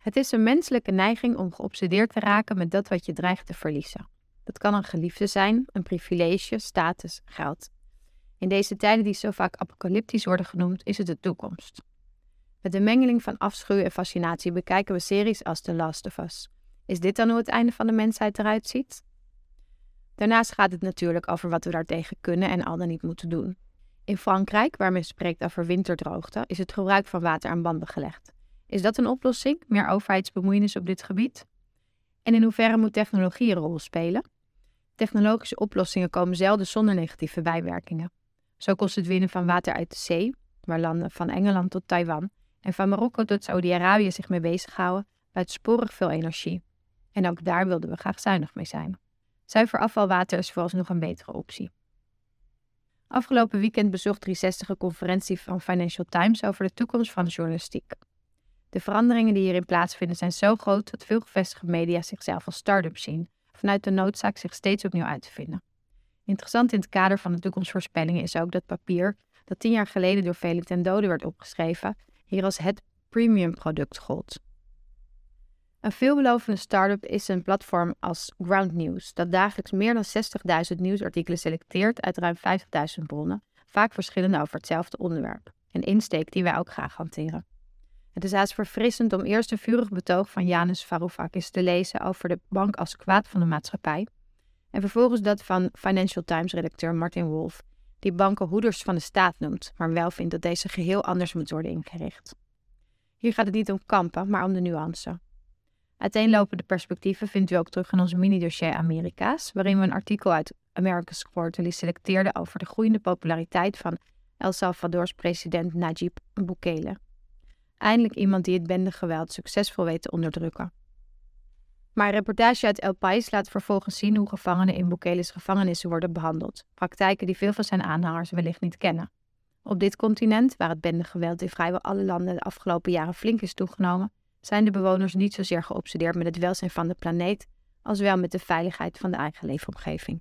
Het is een menselijke neiging om geobsedeerd te raken met dat wat je dreigt te verliezen. Dat kan een geliefde zijn, een privilege, status, geld. In deze tijden die zo vaak apocalyptisch worden genoemd, is het de toekomst. Met een mengeling van afschuw en fascinatie bekijken we series als The Last of Us. Is dit dan hoe het einde van de mensheid eruit ziet? Daarnaast gaat het natuurlijk over wat we daartegen kunnen en al dan niet moeten doen. In Frankrijk, waar men spreekt over winterdroogte, is het gebruik van water aan banden gelegd. Is dat een oplossing? Meer overheidsbemoeienis op dit gebied? En in hoeverre moet technologie een rol spelen? Technologische oplossingen komen zelden zonder negatieve bijwerkingen. Zo kost het winnen van water uit de zee, waar landen van Engeland tot Taiwan en van Marokko tot Saudi-Arabië zich mee bezighouden, buitensporig veel energie. En ook daar wilden we graag zuinig mee zijn. Zuiver afvalwater is vooralsnog een betere optie. Afgelopen weekend bezocht 360 een conferentie van Financial Times over de toekomst van de journalistiek. De veranderingen die hierin plaatsvinden zijn zo groot dat veel gevestigde media zichzelf als start-up zien, vanuit de noodzaak zich steeds opnieuw uit te vinden. Interessant in het kader van de toekomstvoorspellingen is ook dat papier, dat tien jaar geleden door velen ten dode werd opgeschreven, hier als het premium product gold. Een veelbelovende start-up is een platform als Ground News, dat dagelijks meer dan 60.000 nieuwsartikelen selecteert uit ruim 50.000 bronnen, vaak verschillende over hetzelfde onderwerp. Een insteek die wij ook graag hanteren. Het is haast verfrissend om eerst een vurig betoog van Janus Varoufakis te lezen over de bank als kwaad van de maatschappij, en vervolgens dat van Financial Times-redacteur Martin Wolf, die banken hoeders van de staat noemt, maar wel vindt dat deze geheel anders moet worden ingericht. Hier gaat het niet om kampen, maar om de nuance. Uiteenlopende perspectieven vindt u ook terug in ons mini-dossier Amerika's, waarin we een artikel uit America's Quarterly selecteerden over de groeiende populariteit van El Salvadors president Najib Bukele. Eindelijk iemand die het bendegeweld succesvol weet te onderdrukken. Maar een reportage uit El País laat vervolgens zien hoe gevangenen in Bukele's gevangenissen worden behandeld. Praktijken die veel van zijn aanhangers wellicht niet kennen. Op dit continent, waar het bendegeweld in vrijwel alle landen de afgelopen jaren flink is toegenomen, zijn de bewoners niet zozeer geobsedeerd met het welzijn van de planeet, als wel met de veiligheid van de eigen leefomgeving.